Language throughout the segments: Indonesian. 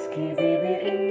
eski bir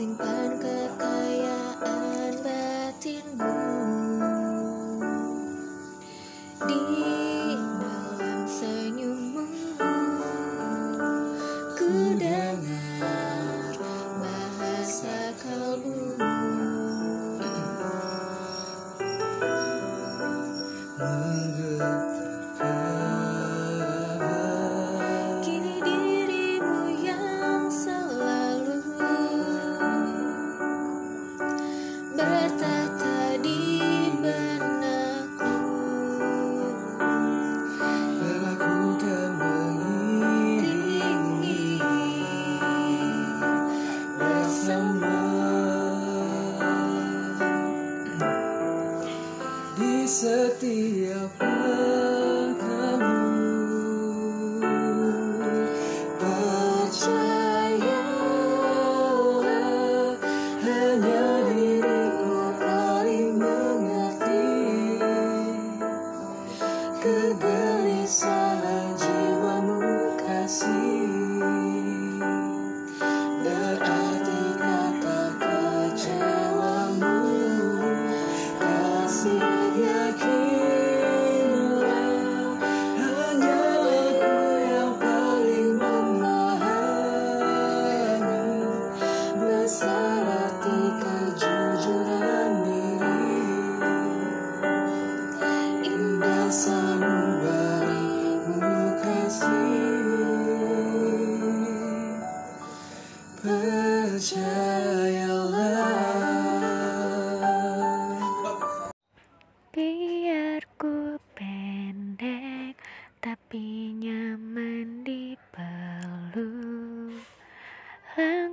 passing.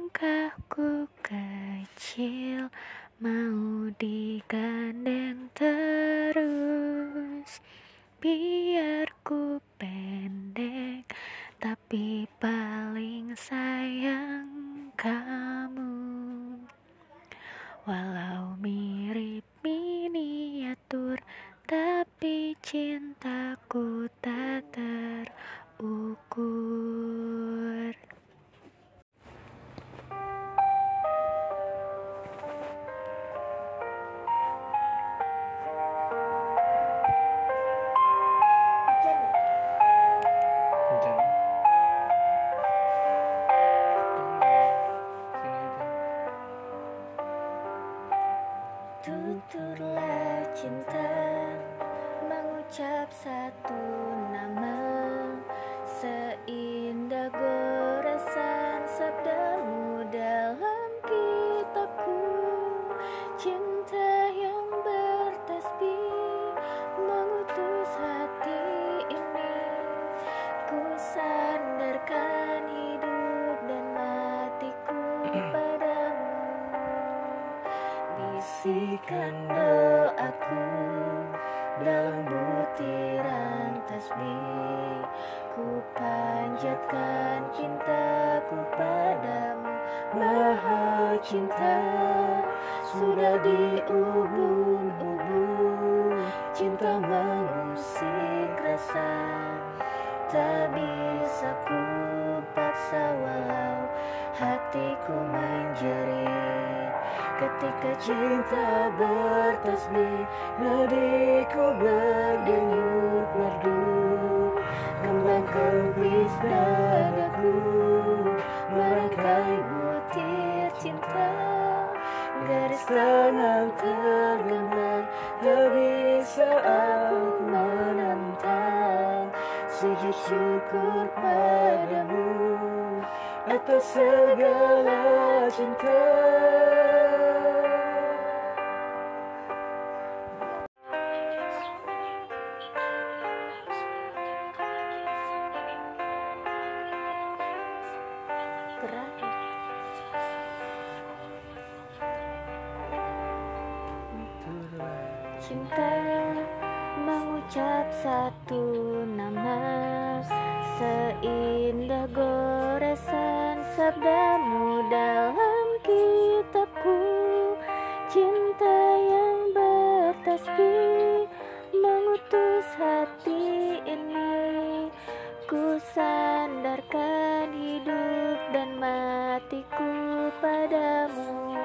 Langkahku kecil mau digandeng terus? Biar ku pendek tapi paling sayang kamu. Walau mirip miniatur Tapi cintaku tak terukur butiran tasbih. Ku panjatkan cintaku padamu Maha cinta. Sudah diubun-ubun Cinta mengusik rasa. Tak bisa ku paksa walau hatiku menjerit Ketika cinta bertasbih Nadiku berdenyut merdu. Kembang kempis dadaku Merangkai butir cinta. Garis tangan tergambar Tak bisa aku menentang Sujud syukur padamu Atas segala cinta dalam kitabku. Cinta yang bertasbih mengutus hati ini. Ku sandarkan hidup dan matiku padamu.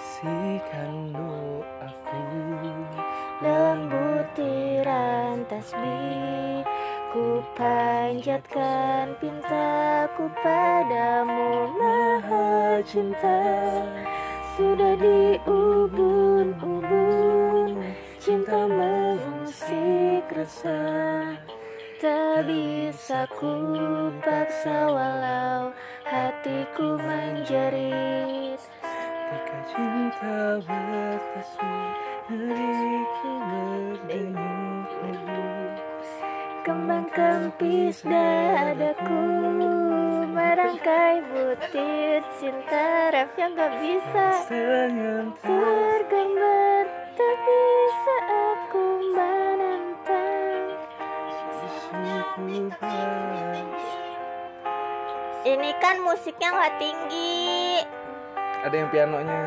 Sikan doaku. Dalam butiran tasbih Ku panjatkan pintaku padamu Maha cinta. Sudah diubun-ubun cinta mengusik resah Tak bisa ku paksa walau hatiku menjerit. Ketika cinta bertasbih Diriku berdenyut neduh Kembang kempis dadaku Merangkai butir cinta Ref yang gak bisa tergambar. Tak bisa aku menentang Ini kan musiknya gak tinggi. Ada yang pianonya.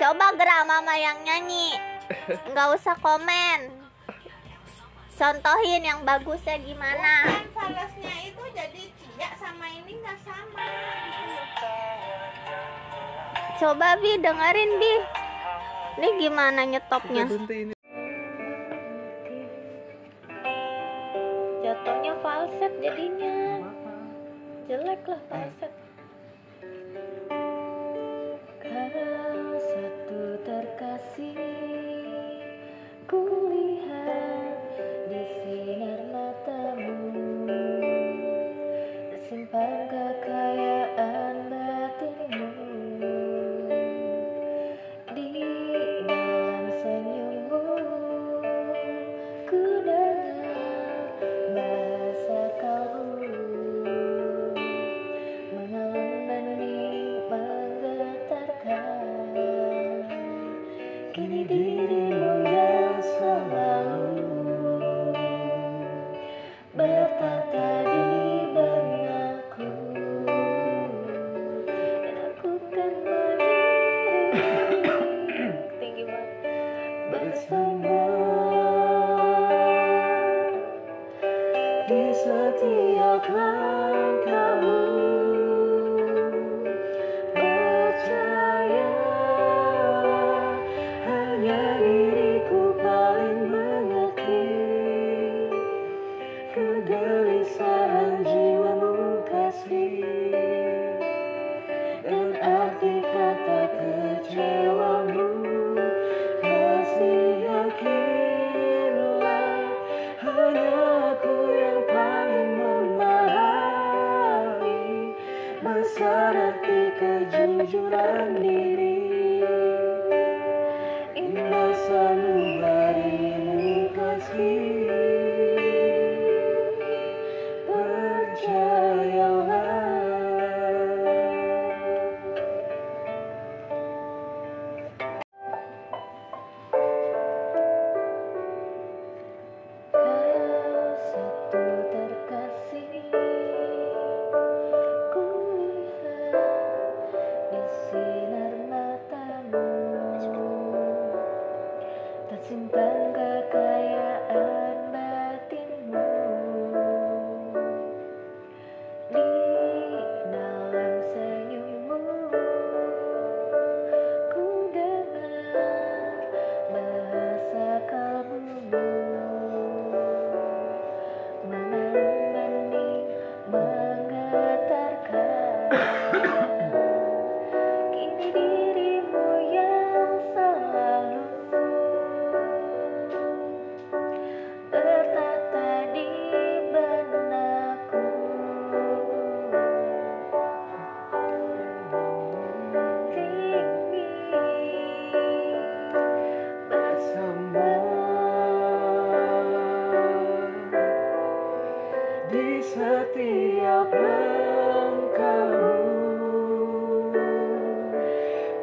Coba gerak mama yang nyanyi. Nggak usah komen Contohin yang bagusnya gimana. Falasnya itu jadi cia sama ini nggak sama Coba Bi dengerin Bi. Ini gimana nyetopnya? Jatuhnya falset jadinya. Jelek lah falset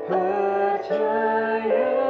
Let your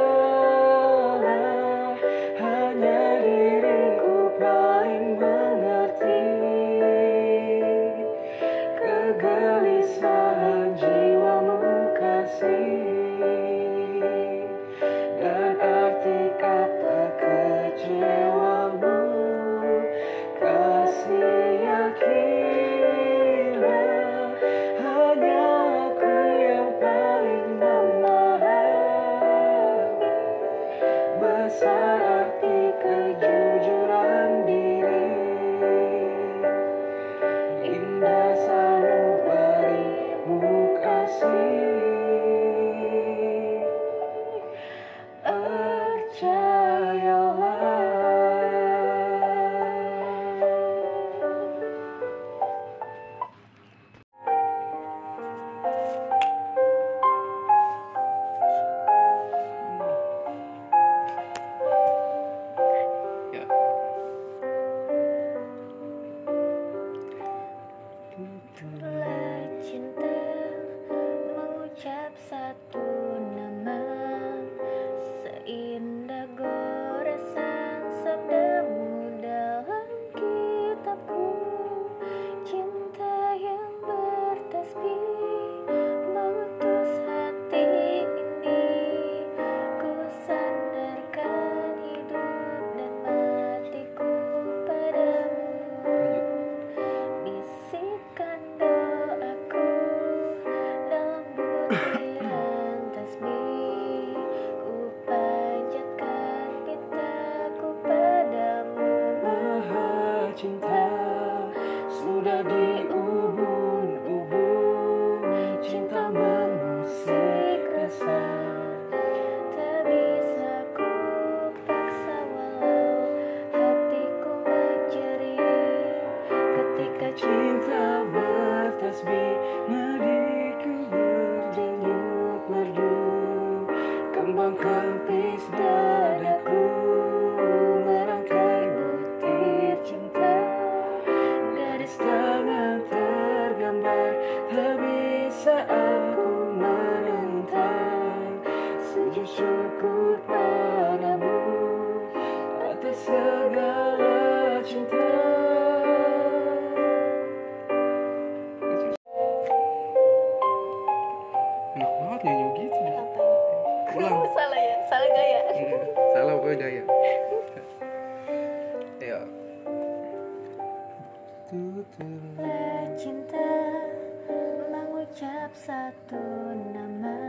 begitu Ulang salah ya salah gaya. Iya, Salah pokoknya gaya. Ayo Tutur cinta mengucap satu nama.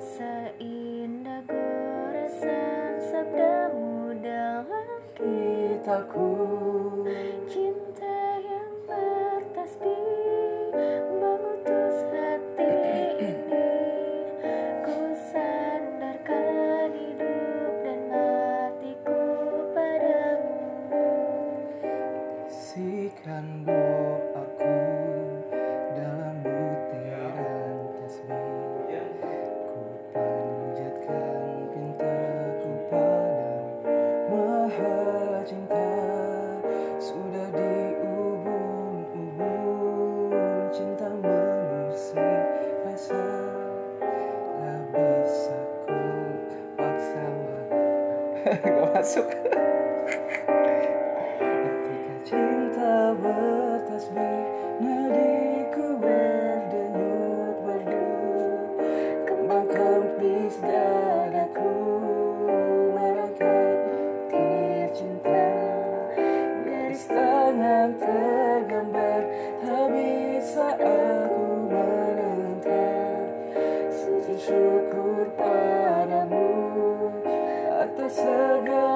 Seindah goresan sabdamu dalam Kitaku tangan tergambar Tak bisa aku menentang. Sujud syukur padamu Atas segala